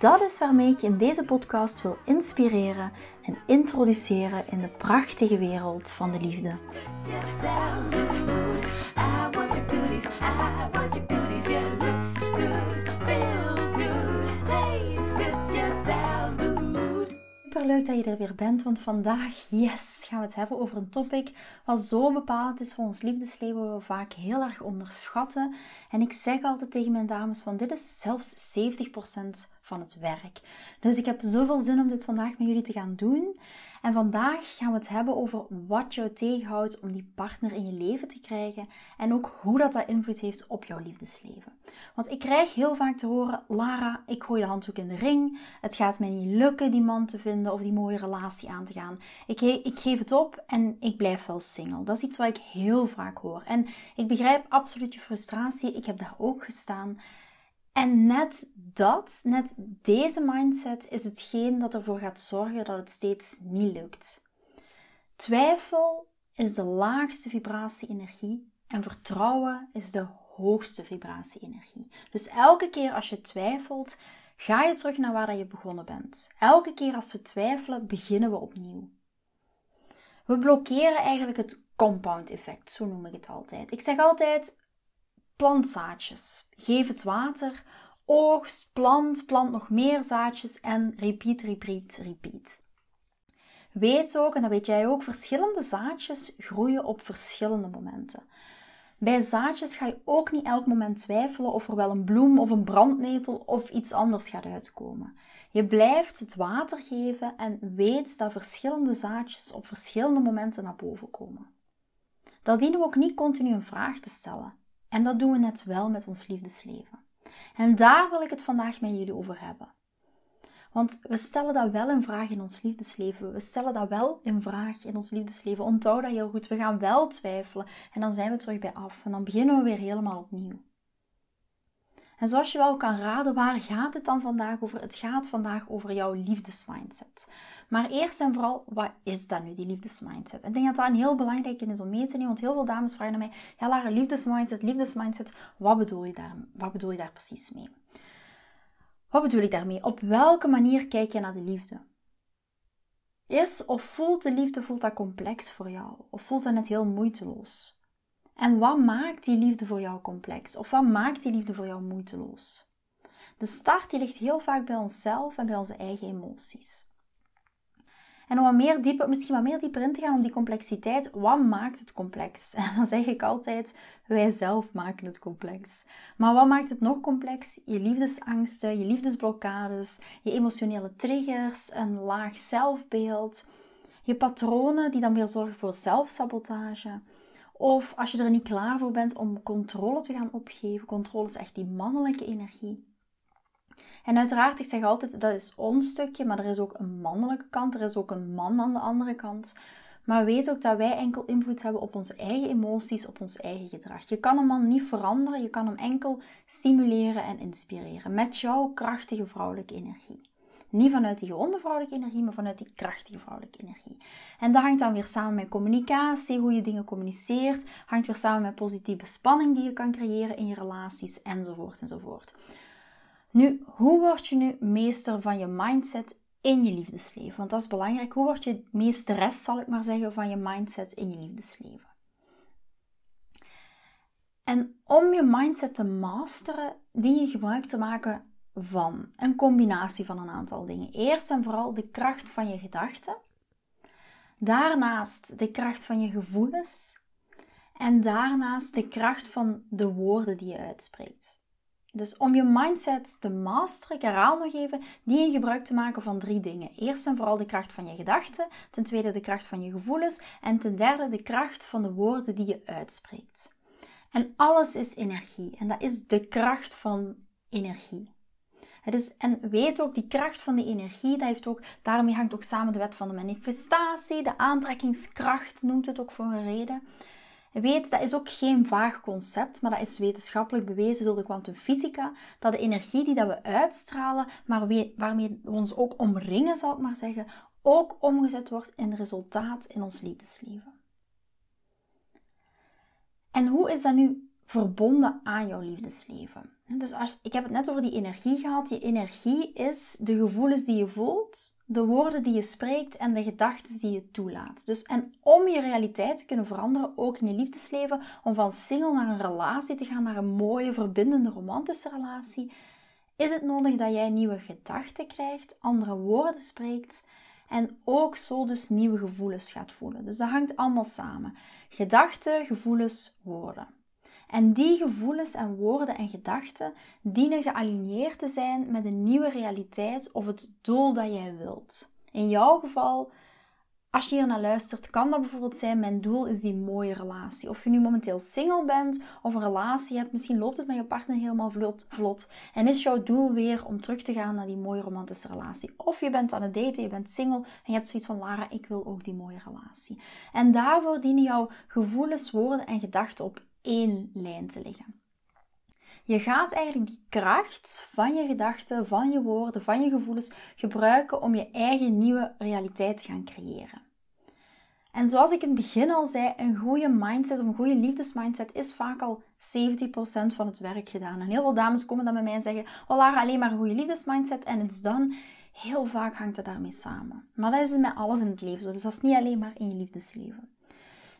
Dat is waarmee ik je in deze podcast wil inspireren en introduceren in de prachtige wereld van de liefde. Super leuk dat je er weer bent, want vandaag, yes, gaan we het hebben over een topic wat zo bepalend is voor ons liefdesleven, wat we vaak heel erg onderschatten. En ik zeg altijd tegen mijn dames van dit is zelfs 70% van het werk. Dus ik heb zoveel zin om dit vandaag met jullie te gaan doen. En vandaag gaan we het hebben over wat jou tegenhoudt om die partner in je leven te krijgen en ook hoe dat, dat invloed heeft op jouw liefdesleven. Want ik krijg heel vaak te horen: Lara, ik gooi de handdoek in de ring. Het gaat mij niet lukken die man te vinden of die mooie relatie aan te gaan. Ik, ik geef het op en ik blijf wel single. Dat is iets wat ik heel vaak hoor. En ik begrijp absoluut je frustratie. Ik heb daar ook gestaan. En net dat, net deze mindset is hetgeen dat ervoor gaat zorgen dat het steeds niet lukt. Twijfel is de laagste vibratie-energie en vertrouwen is de hoogste vibratie-energie. Dus elke keer als je twijfelt, ga je terug naar waar je begonnen bent. Elke keer als we twijfelen, beginnen we opnieuw. We blokkeren eigenlijk het compound effect, zo noem ik het altijd. Ik zeg altijd: plant zaadjes. Geef het water, oogst, plant, plant nog meer zaadjes en repeat, repeat, repeat. Weet ook, en dat weet jij ook, verschillende zaadjes groeien op verschillende momenten. Bij zaadjes ga je ook niet elk moment twijfelen of er wel een bloem of een brandnetel of iets anders gaat uitkomen. Je blijft het water geven en weet dat verschillende zaadjes op verschillende momenten naar boven komen. Dat dienen we ook niet continu een vraag te stellen. En dat doen we net wel met ons liefdesleven. En daar wil ik het vandaag met jullie over hebben. Want we stellen dat wel in vraag in ons liefdesleven. We stellen dat wel in vraag in ons liefdesleven. Onthoud dat heel goed. We gaan wel twijfelen en dan zijn we terug bij af. En dan beginnen we weer helemaal opnieuw. En zoals je wel kan raden, waar gaat het dan vandaag over? Het gaat vandaag over jouw liefdesmindset. Maar eerst en vooral, wat is dat nu, die liefdesmindset? Ik denk dat dat een heel belangrijk is om mee te nemen, want heel veel dames vragen naar mij, ja Lara, liefdesmindset, liefdesmindset, wat bedoel je daar, wat bedoel je daar precies mee? Wat bedoel ik daarmee? Op welke manier kijk je naar de liefde? Is of voelt de liefde, voelt dat complex voor jou? Of voelt dat net heel moeiteloos? En wat maakt die liefde voor jou complex? Of wat maakt die liefde voor jou moeiteloos? De start die ligt heel vaak bij onszelf en bij onze eigen emoties. En om wat meer dieper, misschien wat meer dieper in te gaan op die complexiteit, wat maakt het complex? En dan zeg ik altijd, wij zelf maken het complex. Maar wat maakt het nog complex? Je liefdesangsten, je liefdesblokkades, je emotionele triggers, een laag zelfbeeld, je patronen die dan weer zorgen voor zelfsabotage of als je er niet klaar voor bent om controle te gaan opgeven. Controle is echt die mannelijke energie. En uiteraard, ik zeg altijd, dat is ons stukje, maar er is ook een mannelijke kant. Er is ook een man aan de andere kant. Maar weet ook dat wij enkel invloed hebben op onze eigen emoties, op ons eigen gedrag. Je kan een man niet veranderen, je kan hem enkel stimuleren en inspireren met jouw krachtige vrouwelijke energie. Niet vanuit die gewonde vrouwelijke energie, maar vanuit die krachtige vrouwelijke energie. En dat hangt dan weer samen met communicatie, hoe je dingen communiceert. Hangt weer samen met positieve spanning die je kan creëren in je relaties, enzovoort enzovoort. Nu, hoe word je nu meester van je mindset in je liefdesleven? Want dat is belangrijk. Hoe word je meesteres, zal ik maar zeggen, van je mindset in je liefdesleven? En om je mindset te masteren, die je gebruik te maken van. Een combinatie van een aantal dingen. Eerst en vooral de kracht van je gedachten. Daarnaast de kracht van je gevoelens. En daarnaast de kracht van de woorden die je uitspreekt. Dus om je mindset te masteren, ik herhaal nog even, die je gebruik te maken van drie dingen. Eerst en vooral de kracht van je gedachten, ten tweede de kracht van je gevoelens en ten derde de kracht van de woorden die je uitspreekt. En alles is energie en dat is de kracht van energie. Het is, en weet ook, die kracht van die energie, dat heeft ook, daarmee hangt ook samen de wet van de manifestatie, de aantrekkingskracht noemt het ook voor een reden. Weet, dat is ook geen vaag concept, maar dat is wetenschappelijk bewezen door de kwantumfysica, dat de energie die dat we uitstralen, maar waarmee we ons ook omringen, zal ik maar zeggen, ook omgezet wordt in resultaat in ons liefdesleven. En hoe is dat nu verbonden aan jouw liefdesleven? Dus als, ik heb het net over die energie gehad. Je energie is de gevoelens die je voelt, de woorden die je spreekt en de gedachten die je toelaat. Dus en om je realiteit te kunnen veranderen, ook in je liefdesleven, om van single naar een relatie te gaan, naar een mooie, verbindende, romantische relatie, is het nodig dat jij nieuwe gedachten krijgt, andere woorden spreekt en ook zo dus nieuwe gevoelens gaat voelen. Dus dat hangt allemaal samen. Gedachten, gevoelens, woorden. En die gevoelens en woorden en gedachten dienen gealigneerd te zijn met een nieuwe realiteit of het doel dat jij wilt. In jouw geval, als je hier naar luistert, kan dat bijvoorbeeld zijn: mijn doel is die mooie relatie. Of je nu momenteel single bent of een relatie hebt, misschien loopt het met je partner helemaal vlot, vlot. En is jouw doel weer om terug te gaan naar die mooie romantische relatie. Of je bent aan het daten, je bent single en je hebt zoiets van: Lara, ik wil ook die mooie relatie. En daarvoor dienen jouw gevoelens, woorden en gedachten op één lijn te liggen. Je gaat eigenlijk die kracht van je gedachten, van je woorden, van je gevoelens gebruiken om je eigen nieuwe realiteit te gaan creëren. En zoals ik in het begin al zei, een goede mindset of een goede liefdesmindset is vaak al 70% van het werk gedaan. En heel veel dames komen dan bij mij en zeggen: Oh Lara, alleen maar een goede liefdesmindset en it's done. Heel vaak hangt het daarmee samen. Maar dat is met alles in het leven zo. Dus dat is niet alleen maar in je liefdesleven.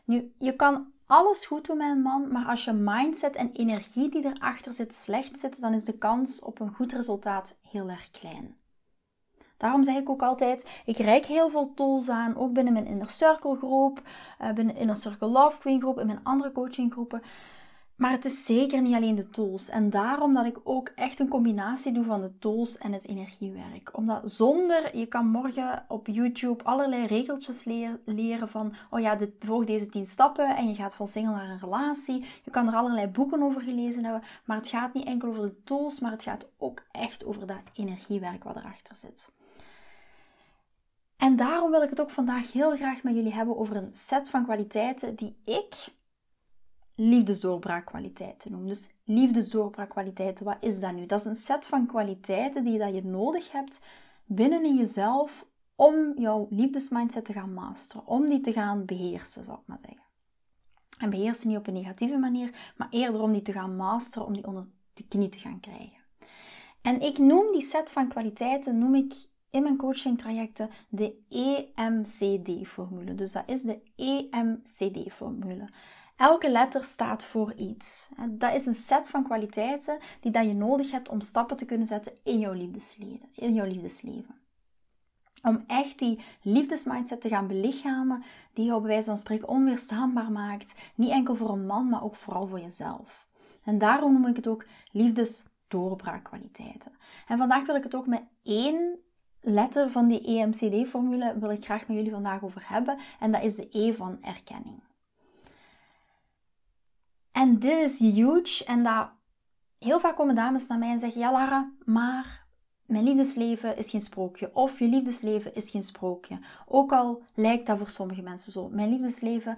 Nu, je kan alles goed doen een man, maar als je mindset en energie die erachter zit slecht zit, dan is de kans op een goed resultaat heel erg klein. Daarom zeg ik ook altijd, ik reik heel veel tools aan, ook binnen mijn Inner Circle groep, eh, binnen Inner Circle Love Queen groep, in mijn andere coachinggroepen. Maar het is zeker niet alleen de tools. En daarom dat ik ook echt een combinatie doe van de tools en het energiewerk. Omdat zonder, je kan morgen op YouTube allerlei regeltjes leren van, oh ja, volg deze 10 stappen en je gaat van single naar een relatie. Je kan er allerlei boeken over gelezen hebben. Maar het gaat niet enkel over de tools, maar het gaat ook echt over dat energiewerk wat erachter zit. En daarom wil ik het ook vandaag heel graag met jullie hebben over een set van kwaliteiten die ik liefdesdoorbraakkwaliteiten noem. Dus liefdesdoorbraakkwaliteiten, wat is dat nu? Dat is een set van kwaliteiten die dat je nodig hebt binnen in jezelf om jouw liefdesmindset te gaan masteren, om die te gaan beheersen, zal ik maar zeggen. En beheersen niet op een negatieve manier, maar eerder om die te gaan masteren, om die onder de knie te gaan krijgen. En ik noem die set van kwaliteiten, noem ik in mijn coaching trajecten de EMCD-formule. Dus dat is de EMCD-formule. Elke letter staat voor iets. Dat is een set van kwaliteiten die dat je nodig hebt om stappen te kunnen zetten in jouw liefdesleven. In jouw liefdesleven. Om echt die liefdesmindset te gaan belichamen, die jou bij wijze van spreken onweerstaanbaar maakt. Niet enkel voor een man, maar ook vooral voor jezelf. En daarom noem ik het ook liefdesdoorbraakkwaliteiten. En vandaag wil ik het ook met één letter van die EMCD-formule wil ik graag met jullie vandaag over hebben. En dat is de E van erkenning. En dit is huge. En dat heel vaak komen dames naar mij en zeggen: Ja, Lara, maar mijn liefdesleven is geen sprookje. Of je liefdesleven is geen sprookje. Ook al lijkt dat voor sommige mensen zo. Mijn liefdesleven.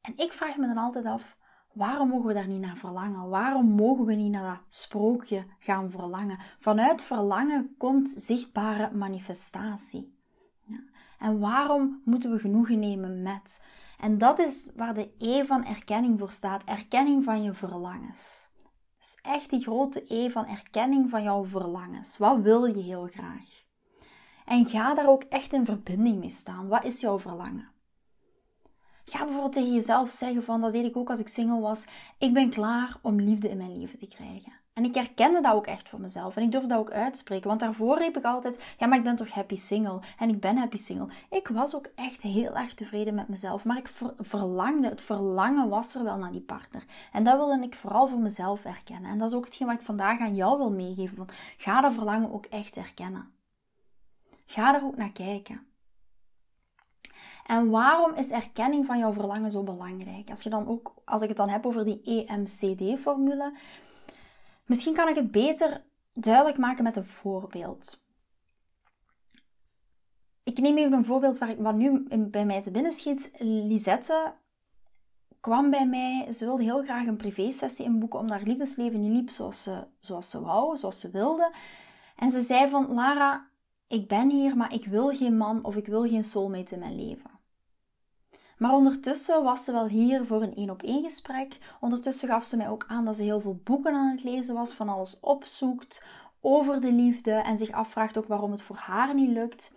En ik vraag me dan altijd af: waarom mogen we daar niet naar verlangen? Waarom mogen we niet naar dat sprookje gaan verlangen? Vanuit verlangen komt zichtbare manifestatie. Ja. En waarom moeten we genoegen nemen met? En dat is waar de E van erkenning voor staat. Erkenning van je verlangens. Dus echt die grote E van erkenning van jouw verlangens. Wat wil je heel graag? En ga daar ook echt in verbinding mee staan. Wat is jouw verlangen? Ga bijvoorbeeld tegen jezelf zeggen van, dat deed ik ook als ik single was, ik ben klaar om liefde in mijn leven te krijgen. En ik herkende dat ook echt voor mezelf. En ik durfde dat ook uitspreken. Want daarvoor riep ik altijd: ja, maar ik ben toch happy single. En ik ben happy single. Ik was ook echt heel erg tevreden met mezelf. Maar ik verlangde, het verlangen was er wel naar die partner. En dat wilde ik vooral voor mezelf erkennen. En dat is ook hetgeen wat ik vandaag aan jou wil meegeven. Ga dat verlangen ook echt erkennen. Ga er ook naar kijken. En waarom is erkenning van jouw verlangen zo belangrijk? Als, je dan ook, als ik het dan heb over die EMCD-formule, Misschien kan ik het beter duidelijk maken met een voorbeeld. Ik neem even een voorbeeld waar wat nu bij mij te binnen schiet. Lisette kwam bij mij. Ze wilde heel graag een privésessie inboeken, omdat haar liefdesleven niet liep zoals ze, zoals ze wou, zoals ze wilde. En ze zei van, Lara, ik ben hier, maar ik wil geen man of ik wil geen soulmate in mijn leven. Maar ondertussen was ze wel hier voor een één op één gesprek. Ondertussen gaf ze mij ook aan dat ze heel veel boeken aan het lezen was, van alles opzoekt over de liefde en zich afvraagt ook waarom het voor haar niet lukt.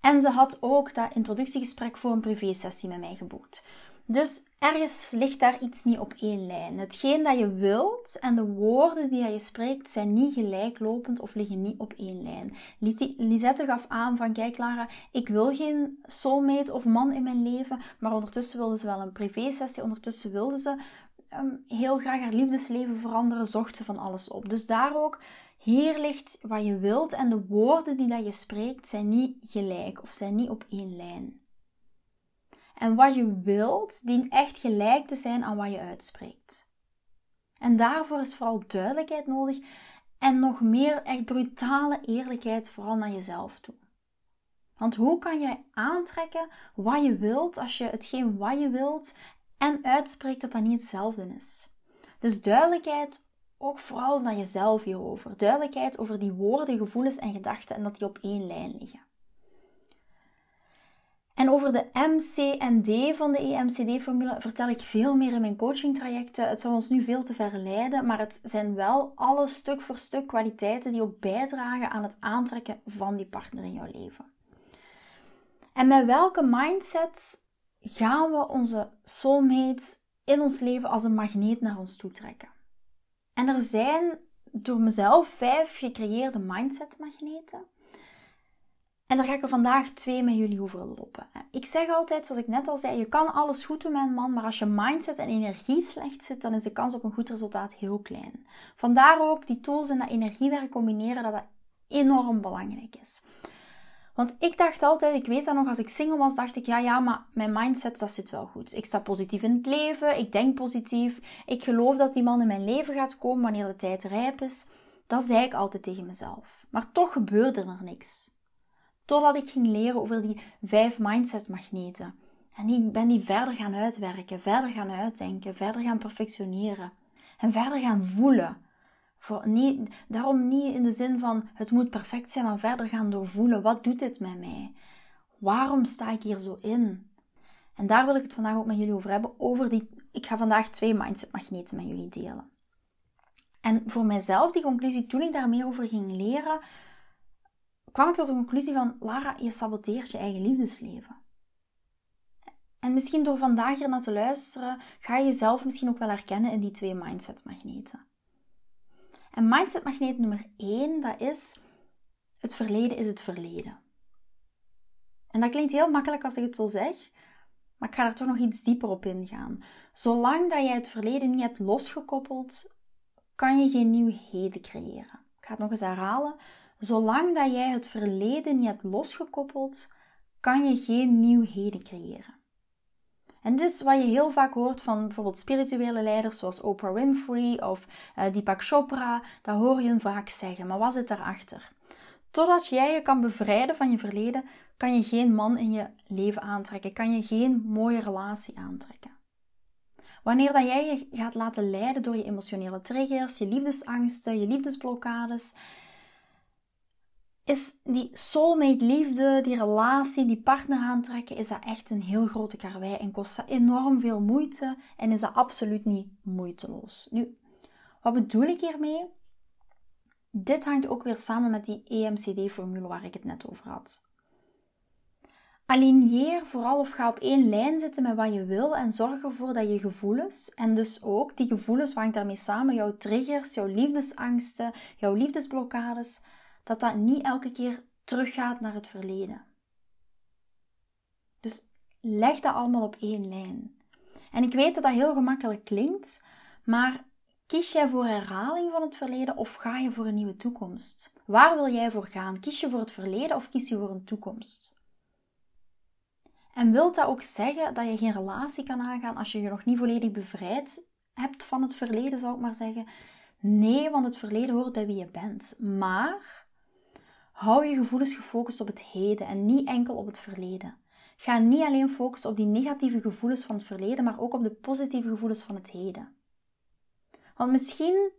En ze had ook dat introductiegesprek voor een privésessie met mij geboekt. Dus ergens ligt daar iets niet op één lijn. Hetgeen dat je wilt en de woorden die je spreekt zijn niet gelijklopend of liggen niet op één lijn. Lisette gaf aan van kijk Lara, ik wil geen soulmate of man in mijn leven, maar ondertussen wilde ze wel een privésessie. Ondertussen wilde ze ehm, heel graag haar liefdesleven veranderen, zocht ze van alles op. Dus daar ook hier ligt wat je wilt en de woorden die dat je spreekt zijn niet gelijk of zijn niet op één lijn. En wat je wilt, dient echt gelijk te zijn aan wat je uitspreekt. En daarvoor is vooral duidelijkheid nodig en nog meer echt brutale eerlijkheid vooral naar jezelf toe. Want hoe kan jij aantrekken wat je wilt als je hetgeen wat je wilt en uitspreekt dat dat niet hetzelfde is? Dus duidelijkheid ook vooral naar jezelf hierover. Duidelijkheid over die woorden, gevoelens en gedachten en dat die op één lijn liggen. En over de MC en D van de EMCD-formule vertel ik veel meer in mijn coachingtrajecten. Het zou ons nu veel te ver leiden, maar het zijn wel alle stuk voor stuk kwaliteiten die ook bijdragen aan het aantrekken van die partner in jouw leven. En met welke mindset gaan we onze soulmates in ons leven als een magneet naar ons toe trekken? En er zijn door mezelf vijf gecreëerde mindset-magneten. En daar ga ik er vandaag twee met jullie over lopen. Ik zeg altijd, zoals ik net al zei, je kan alles goed doen met een man, maar als je mindset en energie slecht zit, dan is de kans op een goed resultaat heel klein. Vandaar ook die tools en dat energiewerk combineren, dat dat enorm belangrijk is. Want ik dacht altijd, ik weet dat nog, als ik single was, dacht ik, ja, ja, maar mijn mindset, dat zit wel goed. Ik sta positief in het leven, ik denk positief, ik geloof dat die man in mijn leven gaat komen wanneer de tijd rijp is. Dat zei ik altijd tegen mezelf. Maar toch gebeurde er niks. Totdat ik ging leren over die vijf mindset-magneten. En ik ben die verder gaan uitwerken, verder gaan uitdenken, verder gaan perfectioneren. En verder gaan voelen. Voor, niet, daarom niet in de zin van het moet perfect zijn, maar verder gaan doorvoelen. Wat doet dit met mij? Waarom sta ik hier zo in? En daar wil ik het vandaag ook met jullie over hebben. Over die, ik ga vandaag twee mindset magneten met jullie delen. En voor mijzelf, die conclusie, toen ik daar meer over ging leren, kwam ik tot de conclusie van, Lara, je saboteert je eigen liefdesleven. En misschien door vandaag hier naar te luisteren, ga je jezelf misschien ook wel herkennen in die twee mindset magneten. En mindset magneet nummer 1, dat is het verleden is het verleden. En dat klinkt heel makkelijk als ik het zo zeg, maar ik ga er toch nog iets dieper op ingaan. Zolang dat jij het verleden niet hebt losgekoppeld, kan je geen nieuw heden creëren. Ik ga het nog eens herhalen. Zolang dat jij het verleden niet hebt losgekoppeld, kan je geen nieuw heden creëren. En dit is wat je heel vaak hoort van bijvoorbeeld spirituele leiders zoals Oprah Winfrey of uh, Deepak Chopra. Dat hoor je vaak zeggen. Maar wat zit daarachter? Totdat jij je kan bevrijden van je verleden, kan je geen man in je leven aantrekken. Kan je geen mooie relatie aantrekken. Wanneer dat jij je gaat laten leiden door je emotionele triggers, je liefdesangsten, je liefdesblokkades, is die soulmate liefde, die relatie, die partner aantrekken, is dat echt een heel grote karwei en kost dat enorm veel moeite en is dat absoluut niet moeiteloos. Nu, wat bedoel ik hiermee? Dit hangt ook weer samen met die EMCD-formule waar ik het net over had. Aligneer vooral of ga op één lijn zitten met wat je wil en zorg ervoor dat je gevoelens, en dus ook die gevoelens hangt daarmee samen, jouw triggers, jouw liefdesangsten, jouw liefdesblokkades, dat dat niet elke keer teruggaat naar het verleden. Dus leg dat allemaal op één lijn. En ik weet dat dat heel gemakkelijk klinkt, maar kies jij voor herhaling van het verleden of ga je voor een nieuwe toekomst? Waar wil jij voor gaan? Kies je voor het verleden of kies je voor een toekomst? En wilt dat ook zeggen dat je geen relatie kan aangaan als je je nog niet volledig bevrijd hebt van het verleden, zou ik maar zeggen? Nee, want het verleden hoort bij wie je bent. Maar hou je gevoelens gefocust op het heden en niet enkel op het verleden. Ga niet alleen focussen op die negatieve gevoelens van het verleden, maar ook op de positieve gevoelens van het heden. Want misschien,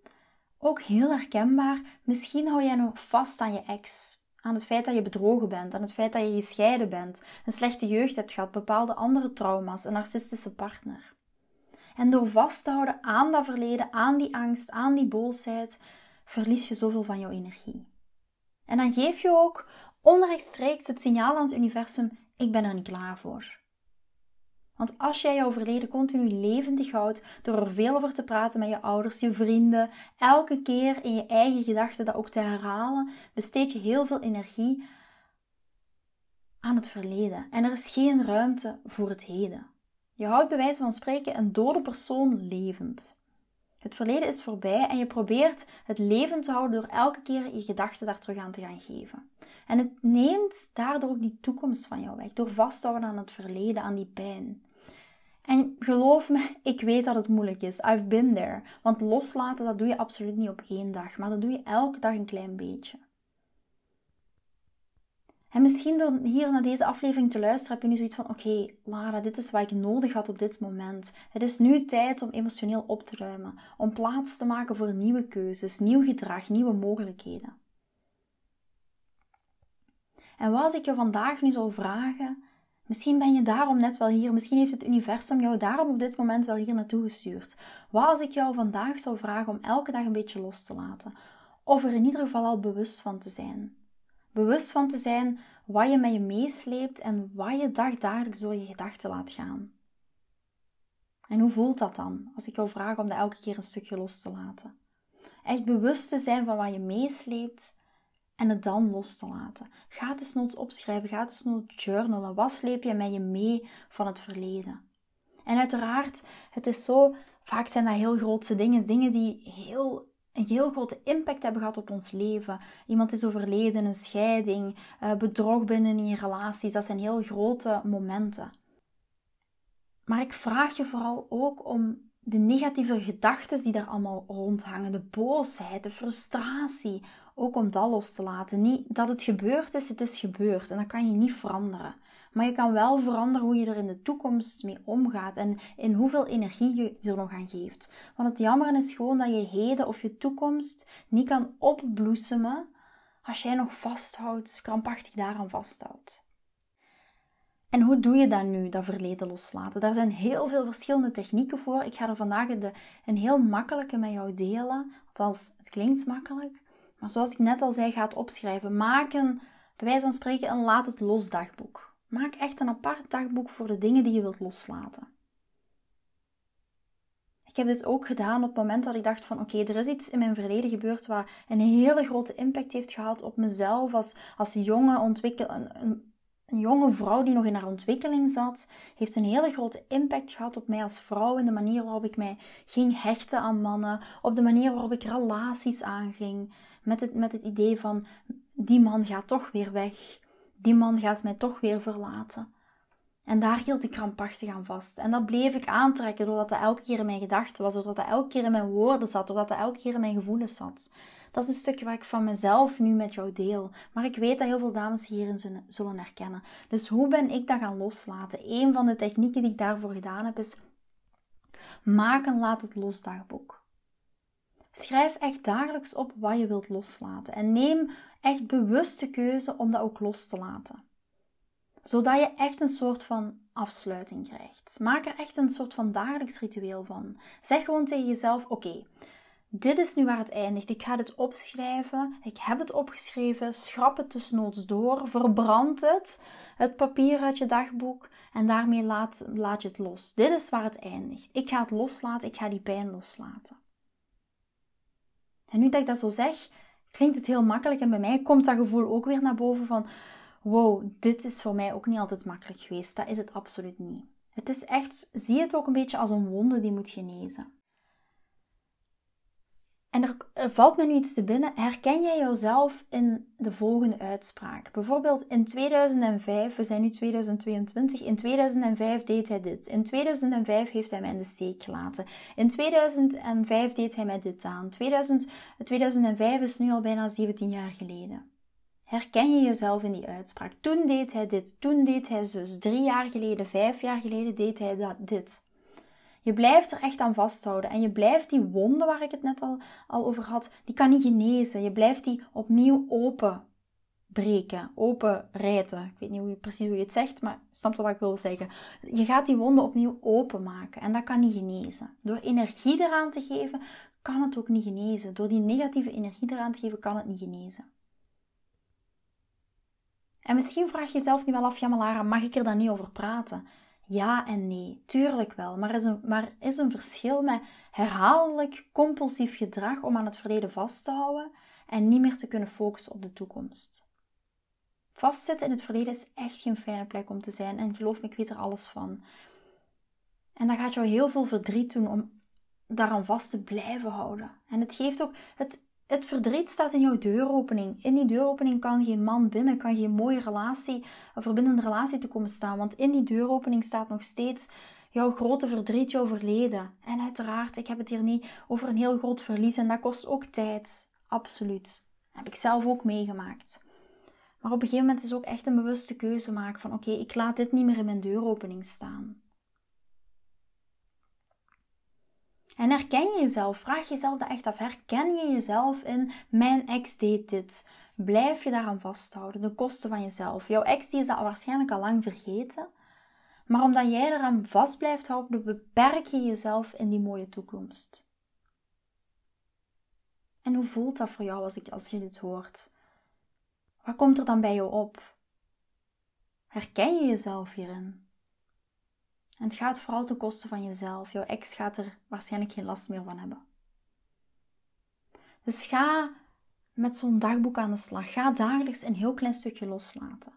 ook heel herkenbaar, misschien hou jij nog vast aan je ex. Aan het feit dat je bedrogen bent, aan het feit dat je gescheiden bent, een slechte jeugd hebt gehad, bepaalde andere trauma's, een narcistische partner. En door vast te houden aan dat verleden, aan die angst, aan die boosheid, verlies je zoveel van jouw energie. En dan geef je ook onrechtstreeks het signaal aan het universum: ik ben er niet klaar voor. Want als jij jouw verleden continu levendig houdt door er veel over te praten met je ouders, je vrienden, elke keer in je eigen gedachten dat ook te herhalen, besteed je heel veel energie aan het verleden. En er is geen ruimte voor het heden. Je houdt bij wijze van spreken een dode persoon levend. Het verleden is voorbij en je probeert het levend te houden door elke keer je gedachten daar terug aan te gaan geven. En het neemt daardoor ook die toekomst van jou weg, door vast te houden aan het verleden, aan die pijn. En geloof me, ik weet dat het moeilijk is. I've been there. Want loslaten, dat doe je absoluut niet op één dag, maar dat doe je elke dag een klein beetje. En misschien door hier naar deze aflevering te luisteren, heb je nu zoiets van: oké, Lara, dit is wat ik nodig had op dit moment. Het is nu tijd om emotioneel op te ruimen, om plaats te maken voor nieuwe keuzes, nieuw gedrag, nieuwe mogelijkheden. En wat als ik je vandaag nu zou vragen: misschien ben je daarom net wel hier, misschien heeft het universum jou daarom op dit moment wel hier naartoe gestuurd. Wat als ik jou vandaag zou vragen om elke dag een beetje los te laten, of er in ieder geval al bewust van te zijn? Bewust van te zijn wat je met je meesleept en wat je dagdagelijks door je gedachten laat gaan. En hoe voelt dat dan als ik jou vraag om dat elke keer een stukje los te laten? Echt bewust te zijn van wat je meesleept en het dan los te laten. Ga het eens opschrijven, ga het eens journalen. Wat sleep je met je mee van het verleden? En uiteraard, het is zo, vaak zijn dat heel grootse dingen, dingen die heel een heel grote impact hebben gehad op ons leven. Iemand is overleden, een scheiding, uh, bedrog binnen in relaties. Dat zijn heel grote momenten. Maar ik vraag je vooral ook om de negatieve gedachten die daar allemaal rondhangen, de boosheid, de frustratie, ook om dat los te laten. Niet dat het gebeurd is, het is gebeurd en dat kan je niet veranderen. Maar je kan wel veranderen hoe je er in de toekomst mee omgaat en in hoeveel energie je er nog aan geeft. Want het jammer is gewoon dat je heden of je toekomst niet kan opbloesemen als jij nog vasthoudt, krampachtig daaraan vasthoudt. En hoe doe je dat nu, dat verleden loslaten? Daar zijn heel veel verschillende technieken voor. Ik ga er vandaag een heel makkelijke met jou delen. Althans, het klinkt makkelijk. Maar zoals ik net al zei, ga opschrijven. Maak een, bij wijze van spreken, een laat het los dagboek. Maak echt een apart dagboek voor de dingen die je wilt loslaten. Ik heb dit ook gedaan op het moment dat ik dacht van oké, er is iets in mijn verleden gebeurd wat een hele grote impact heeft gehad op mezelf als, als jonge, ontwikkel, een, een, jonge vrouw die nog in haar ontwikkeling zat, heeft een hele grote impact gehad op mij als vrouw in de manier waarop ik mij ging hechten aan mannen, op de manier waarop ik relaties aanging, met met het idee van die man gaat toch weer weg die man gaat mij toch weer verlaten. En daar hield ik krampachtig aan vast. En dat bleef ik aantrekken doordat dat elke keer in mijn gedachten was, doordat dat elke keer in mijn woorden zat, doordat dat elke keer in mijn gevoelens zat. Dat is een stukje wat ik van mezelf nu met jou deel. Maar ik weet dat heel veel dames hierin zullen herkennen. Dus hoe ben ik dat gaan loslaten? Een van de technieken die ik daarvoor gedaan heb is maak een laat het los dagboek. Schrijf echt dagelijks op wat je wilt loslaten. En neem echt bewuste keuze om dat ook los te laten. Zodat je echt een soort van afsluiting krijgt. Maak er echt een soort van dagelijks ritueel van. Zeg gewoon tegen jezelf: oké, dit is nu waar het eindigt. Ik ga dit opschrijven. Ik heb het opgeschreven. Schrap het tussennoods door. Verbrand het. Het papier uit je dagboek. En daarmee laat, laat je het los. Dit is waar het eindigt. Ik ga het loslaten. Ik ga die pijn loslaten. En nu dat ik dat zo zeg, klinkt het heel makkelijk. En bij mij komt dat gevoel ook weer naar boven van... Wow, dit is voor mij ook niet altijd makkelijk geweest. Dat is het absoluut niet. Het is echt... Zie het ook een beetje als een wonde die moet genezen. En er, valt me nu iets te binnen. Herken jij jezelf in de volgende uitspraak? Bijvoorbeeld in 2005, we zijn nu 2022, in 2005 deed hij dit. In 2005 heeft hij mij in de steek gelaten. In 2005 deed hij mij dit aan. 2000, 2005 is nu al bijna 17 jaar geleden. Herken je jezelf in die uitspraak? Toen deed hij dit, toen deed hij zus. Drie jaar geleden, vijf jaar geleden deed hij dat, dit. Je blijft er echt aan vasthouden en je blijft die wonden waar ik het net al, al over had, die kan niet genezen. Je blijft die opnieuw open breken, open. Ik weet niet hoe je, precies hoe je het zegt, maar snapt wat ik wil zeggen. Je gaat die wonden opnieuw openmaken en dat kan niet genezen. Door energie eraan te geven, kan het ook niet genezen. Door die negatieve energie eraan te geven, kan het niet genezen. En misschien vraag je jezelf nu wel af, ja Lara, mag ik er dan niet over praten? Ja en nee, tuurlijk wel. Maar er is een, maar is een verschil met herhaaldelijk compulsief gedrag om aan het verleden vast te houden en niet meer te kunnen focussen op de toekomst. Vastzitten in het verleden is echt geen fijne plek om te zijn en geloof me, ik weet er alles van. En dat gaat jou heel veel verdriet doen om daaraan vast te blijven houden. En het geeft ook, het, het verdriet staat in jouw deuropening. In die deuropening kan geen man binnen, kan geen mooie relatie, een verbindende relatie te komen staan. Want in die deuropening staat nog steeds jouw grote verdriet, jouw verleden. En uiteraard, ik heb het hier niet over een heel groot verlies en dat kost ook tijd. Absoluut. Dat heb ik zelf ook meegemaakt. Maar op een gegeven moment is ook echt een bewuste keuze maken van oké, ik laat dit niet meer in mijn deuropening staan. En herken je jezelf? Vraag jezelf dat echt af. Herken je jezelf in mijn ex deed dit? Blijf je daaraan vasthouden, de kosten van jezelf. Jouw ex die is dat waarschijnlijk al lang vergeten. Maar omdat jij eraan vast blijft houden, beperk je jezelf in die mooie toekomst. En hoe voelt dat voor jou als, ik, als je dit hoort? Wat komt er dan bij jou op? Herken je jezelf hierin? En het gaat vooral ten koste van jezelf. Jouw ex gaat er waarschijnlijk geen last meer van hebben. Dus ga met zo'n dagboek aan de slag. Ga dagelijks een heel klein stukje loslaten.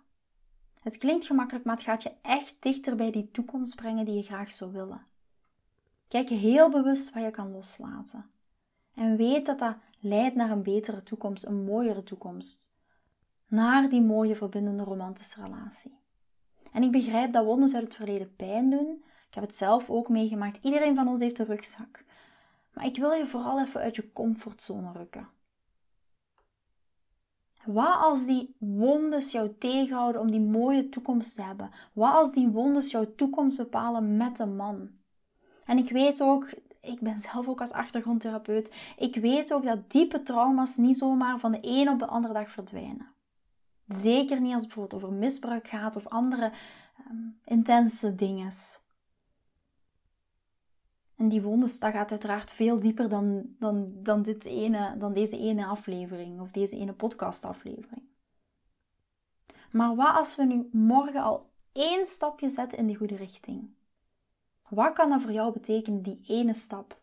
Het klinkt gemakkelijk, maar het gaat je echt dichter bij die toekomst brengen die je graag zou willen. Kijk heel bewust wat je kan loslaten. En weet dat dat leidt naar een betere toekomst, een mooiere toekomst. Naar die mooie verbindende romantische relatie. En ik begrijp dat wonden uit het verleden pijn doen. Ik heb het zelf ook meegemaakt. Iedereen van ons heeft een rugzak. Maar ik wil je vooral even uit je comfortzone rukken. Wat als die wondes jou tegenhouden om die mooie toekomst te hebben? Wat als die wondes jouw toekomst bepalen met een man? En ik weet ook, ik ben zelf ook als achtergrondtherapeut, ik weet ook dat diepe trauma's niet zomaar van de een op de andere dag verdwijnen. Zeker niet als het bijvoorbeeld over misbruik gaat of andere ehm, intense dingen. En die wondes, dat gaat uiteraard veel dieper dan, dan, dan, dit ene, dan deze ene aflevering of deze ene podcastaflevering. Maar wat als we nu morgen al één stapje zetten in de goede richting? Wat kan dat voor jou betekenen, die ene stap?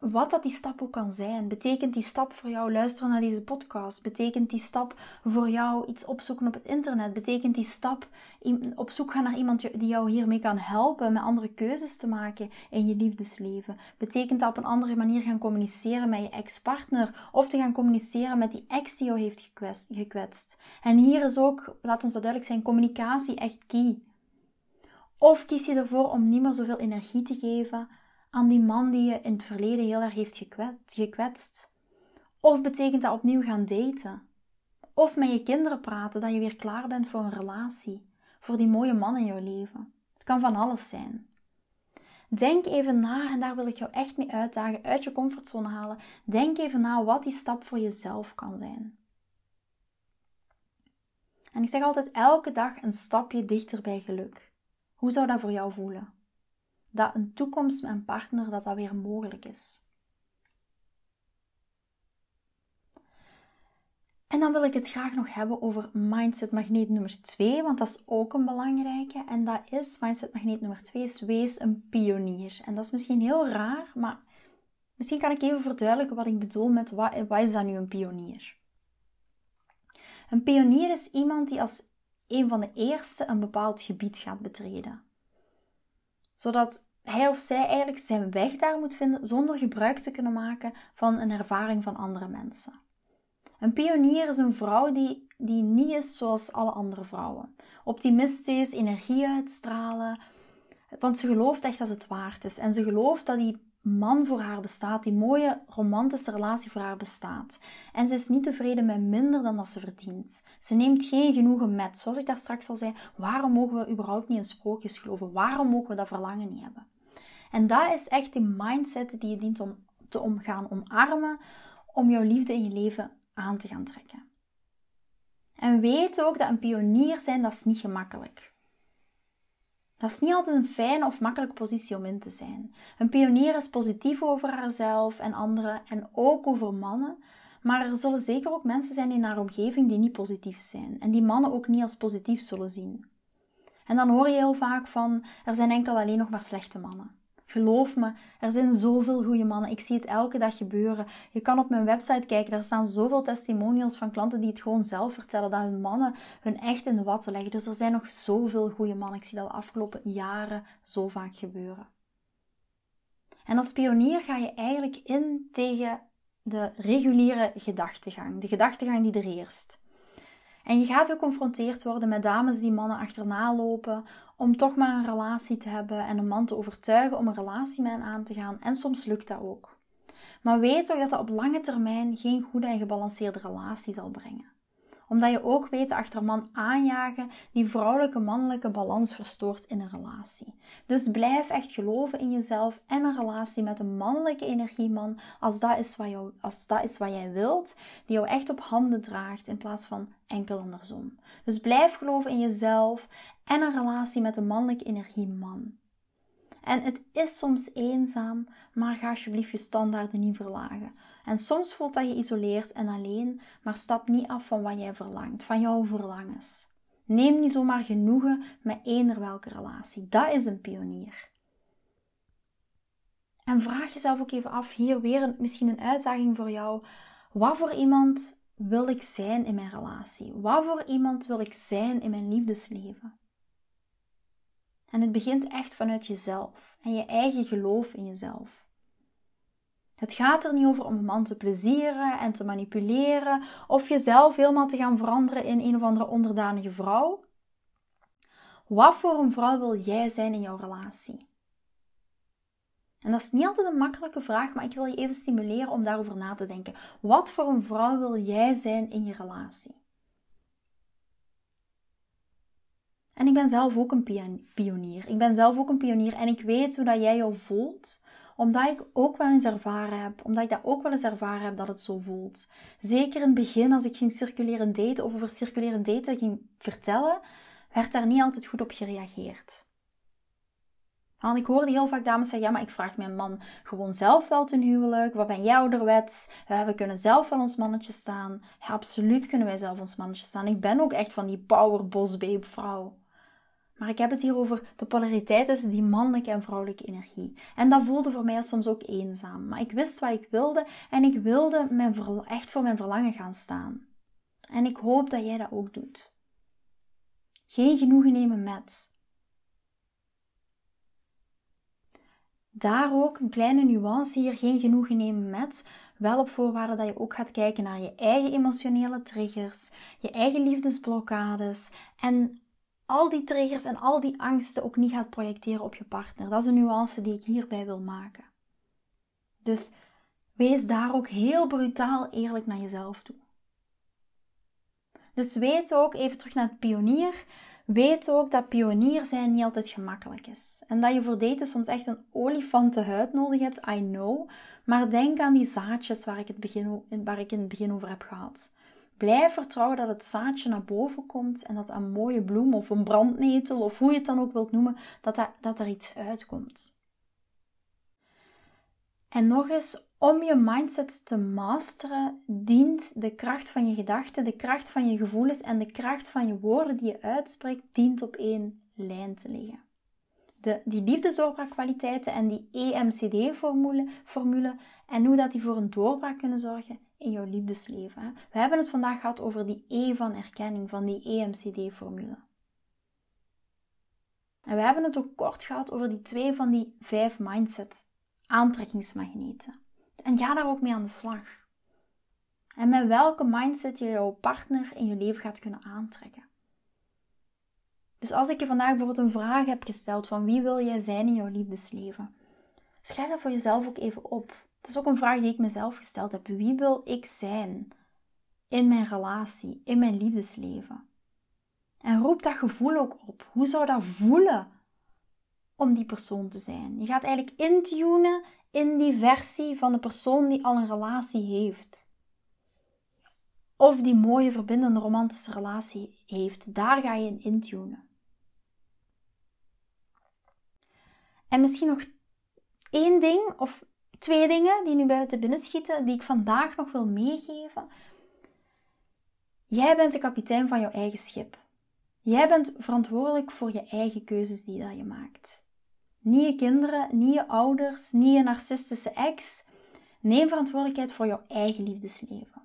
Wat dat die stap ook kan zijn. Betekent die stap voor jou luisteren naar deze podcast? Betekent die stap voor jou iets opzoeken op het internet? Betekent die stap op zoek gaan naar iemand die jou hiermee kan helpen met andere keuzes te maken in je liefdesleven? Betekent dat op een andere manier gaan communiceren met je ex-partner of te gaan communiceren met die ex die jou heeft gekwetst? En hier is ook, laat ons dat duidelijk zijn, communicatie echt key. Of kies je ervoor om niet meer zoveel energie te geven aan die man die je in het verleden heel erg heeft gekwetst? Of betekent dat opnieuw gaan daten? Of met je kinderen praten dat je weer klaar bent voor een relatie, voor die mooie man in jouw leven? Het kan van alles zijn. Denk even na, en daar wil ik jou echt mee uitdagen, uit je comfortzone halen. Denk even na wat die stap voor jezelf kan zijn. En ik zeg altijd elke dag een stapje dichter bij geluk. Hoe zou dat voor jou voelen? Dat een toekomst met een partner dat dat weer mogelijk is. En dan wil ik het graag nog hebben over mindset magneet nummer 2, want dat is ook een belangrijke. En dat is, mindset magneet nummer 2 is wees een pionier. En dat is misschien heel raar, maar misschien kan ik even verduidelijken wat ik bedoel met wat, wat is dat nu een pionier? Een pionier is iemand die als een van de eerste een bepaald gebied gaat betreden zodat hij of zij eigenlijk zijn weg daar moet vinden zonder gebruik te kunnen maken van een ervaring van andere mensen. Een pionier is een vrouw die, die niet is zoals alle andere vrouwen. Optimistisch, energie uitstralen, want ze gelooft echt dat het waard is. En ze gelooft dat die man voor haar bestaat, die mooie romantische relatie voor haar bestaat. En ze is niet tevreden met minder dan dat ze verdient. Ze neemt geen genoegen met, zoals ik daar straks al zei, waarom mogen we überhaupt niet in sprookjes geloven? Waarom mogen we dat verlangen niet hebben? En dat is echt die mindset die je dient om te omgaan, omarmen, om jouw liefde in je leven aan te gaan trekken. En weet ook dat een pionier zijn, dat is niet gemakkelijk. Dat is niet altijd een fijne of makkelijke positie om in te zijn. Een pionier is positief over haarzelf en anderen en ook over mannen. Maar er zullen zeker ook mensen zijn in haar omgeving die niet positief zijn en die mannen ook niet als positief zullen zien. En dan hoor je heel vaak van er zijn enkel alleen nog maar slechte mannen. Geloof me, er zijn zoveel goede mannen. Ik zie het elke dag gebeuren. Je kan op mijn website kijken, daar staan zoveel testimonials van klanten die het gewoon zelf vertellen, dat hun mannen hun echt in de watten leggen. Dus er zijn nog zoveel goede mannen. Ik zie dat de afgelopen jaren zo vaak gebeuren. En als pionier ga je eigenlijk in tegen de reguliere gedachtegang, de gedachtegang die er heerst. En je gaat geconfronteerd worden met dames die mannen achterna lopen om toch maar een relatie te hebben en een man te overtuigen om een relatie met hen aan te gaan. En soms lukt dat ook. Maar weet ook dat dat op lange termijn geen goede en gebalanceerde relatie zal brengen omdat je ook weet achter man aanjagen die vrouwelijke-mannelijke balans verstoort in een relatie. Dus blijf echt geloven in jezelf en een relatie met een mannelijke energieman als dat is wat, jou, als dat is wat jij wilt, die jou echt op handen draagt in plaats van enkel andersom. Dus blijf geloven in jezelf en een relatie met een mannelijke energieman. En het is soms eenzaam, maar ga alsjeblieft je standaarden niet verlagen. En soms voelt dat je isoleerd en alleen, maar stap niet af van wat jij verlangt, van jouw verlangens. Neem niet zomaar genoegen met eender welke relatie. Dat is een pionier. En vraag jezelf ook even af, hier weer een, misschien een uitdaging voor jou. Wat voor iemand wil ik zijn in mijn relatie? Wat voor iemand wil ik zijn in mijn liefdesleven? En het begint echt vanuit jezelf en je eigen geloof in jezelf. Het gaat er niet over om een man te plezieren en te manipuleren of jezelf helemaal te gaan veranderen in een of andere onderdanige vrouw. Wat voor een vrouw wil jij zijn in jouw relatie? En dat is niet altijd een makkelijke vraag, maar ik wil je even stimuleren om daarover na te denken. Wat voor een vrouw wil jij zijn in je relatie? En ik ben zelf ook een pionier. Ik ben zelf ook een pionier en ik weet hoe dat jij jou voelt omdat ik ook wel eens ervaren heb, omdat ik dat ook wel eens ervaren heb dat het zo voelt. Zeker in het begin, als ik ging circuleren daten of over circuleren daten ging vertellen, werd daar niet altijd goed op gereageerd. Want ik hoorde heel vaak dames zeggen, ja, maar ik vraag mijn man gewoon zelf wel ten huwelijk. Wat ben jij ouderwets? We kunnen zelf wel ons mannetje staan. Ja, absoluut kunnen wij zelf ons mannetje staan. Ik ben ook echt van die power boss babe vrouw. Maar ik heb het hier over de polariteit tussen die mannelijke en vrouwelijke energie. En dat voelde voor mij soms ook eenzaam. Maar ik wist wat ik wilde en ik wilde mijn echt voor mijn verlangen gaan staan. En ik hoop dat jij dat ook doet. Geen genoegen nemen met. Daar ook een kleine nuance hier, geen genoegen nemen met. Wel op voorwaarde dat je ook gaat kijken naar je eigen emotionele triggers, je eigen liefdesblokkades en al die triggers en al die angsten ook niet gaat projecteren op je partner. Dat is een nuance die ik hierbij wil maken. Dus wees daar ook heel brutaal eerlijk naar jezelf toe. Dus weet ook, even terug naar het pionier, weet ook dat pionier zijn niet altijd gemakkelijk is. En dat je voor daten soms echt een olifantenhuid nodig hebt, I know. Maar denk aan die zaadjes waar ik, het begin, waar ik in het begin over heb gehad. Blijf vertrouwen dat het zaadje naar boven komt en dat een mooie bloem of een brandnetel of hoe je het dan ook wilt noemen, dat, dat, dat er iets uitkomt. En nog eens, om je mindset te masteren, dient de kracht van je gedachten, de kracht van je gevoelens en de kracht van je woorden die je uitspreekt, dient op één lijn te liggen. De, die liefdesdoorbraakkwaliteiten en die EMCD-formule formule, en hoe dat die voor een doorbraak kunnen zorgen, in jouw liefdesleven. We hebben het vandaag gehad over die E van erkenning, van die EMCD-formule. En we hebben het ook kort gehad over die twee van die vijf mindset aantrekkingsmagneten. En ga daar ook mee aan de slag. En met welke mindset je jouw partner in je leven gaat kunnen aantrekken. Dus als ik je vandaag bijvoorbeeld een vraag heb gesteld van wie wil jij zijn in jouw liefdesleven, schrijf dat voor jezelf ook even op. Dat is ook een vraag die ik mezelf gesteld heb. Wie wil ik zijn in mijn relatie, in mijn liefdesleven? En roep dat gevoel ook op. Hoe zou dat voelen om die persoon te zijn? Je gaat eigenlijk intunen in die versie van de persoon die al een relatie heeft. Of die mooie, verbindende, romantische relatie heeft. Daar ga je in intunen. En misschien nog één ding of twee dingen die nu bij me te binnen schieten, die ik vandaag nog wil meegeven. Jij bent de kapitein van jouw eigen schip. Jij bent verantwoordelijk voor je eigen keuzes die dat je maakt. Niet je kinderen, niet je ouders, niet je narcistische ex. Neem verantwoordelijkheid voor jouw eigen liefdesleven.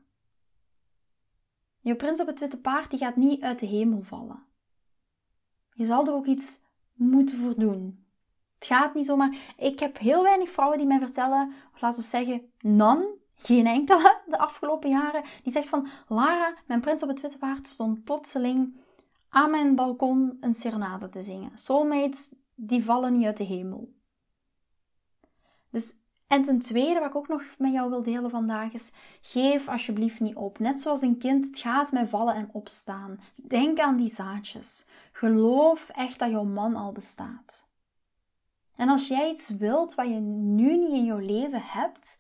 Je prins op het witte paard die gaat niet uit de hemel vallen. Je zal er ook iets moeten voor doen. Het gaat niet zomaar. Ik heb heel weinig vrouwen die mij vertellen, laten we zeggen, non, geen enkele de afgelopen jaren, die zegt van, Lara, mijn prins op het witte paard stond plotseling aan mijn balkon een serenade te zingen. Soulmates, die vallen niet uit de hemel. Dus, en ten tweede, wat ik ook nog met jou wil delen vandaag is, geef alsjeblieft niet op. Net zoals een kind, het gaat met vallen en opstaan. Denk aan die zaadjes. Geloof echt dat jouw man al bestaat. En als jij iets wilt wat je nu niet in jouw leven hebt,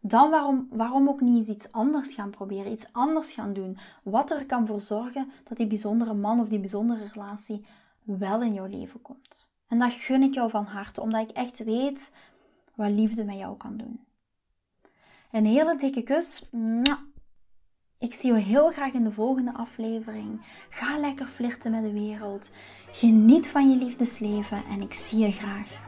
dan waarom, waarom ook niet iets anders gaan proberen, iets anders gaan doen, wat er kan voor zorgen dat die bijzondere man of die bijzondere relatie wel in jouw leven komt. En dat gun ik jou van harte, omdat ik echt weet wat liefde met jou kan doen. Een hele dikke kus. Ik zie je heel graag in de volgende aflevering. Ga lekker flirten met de wereld. Geniet van je liefdesleven en ik zie je graag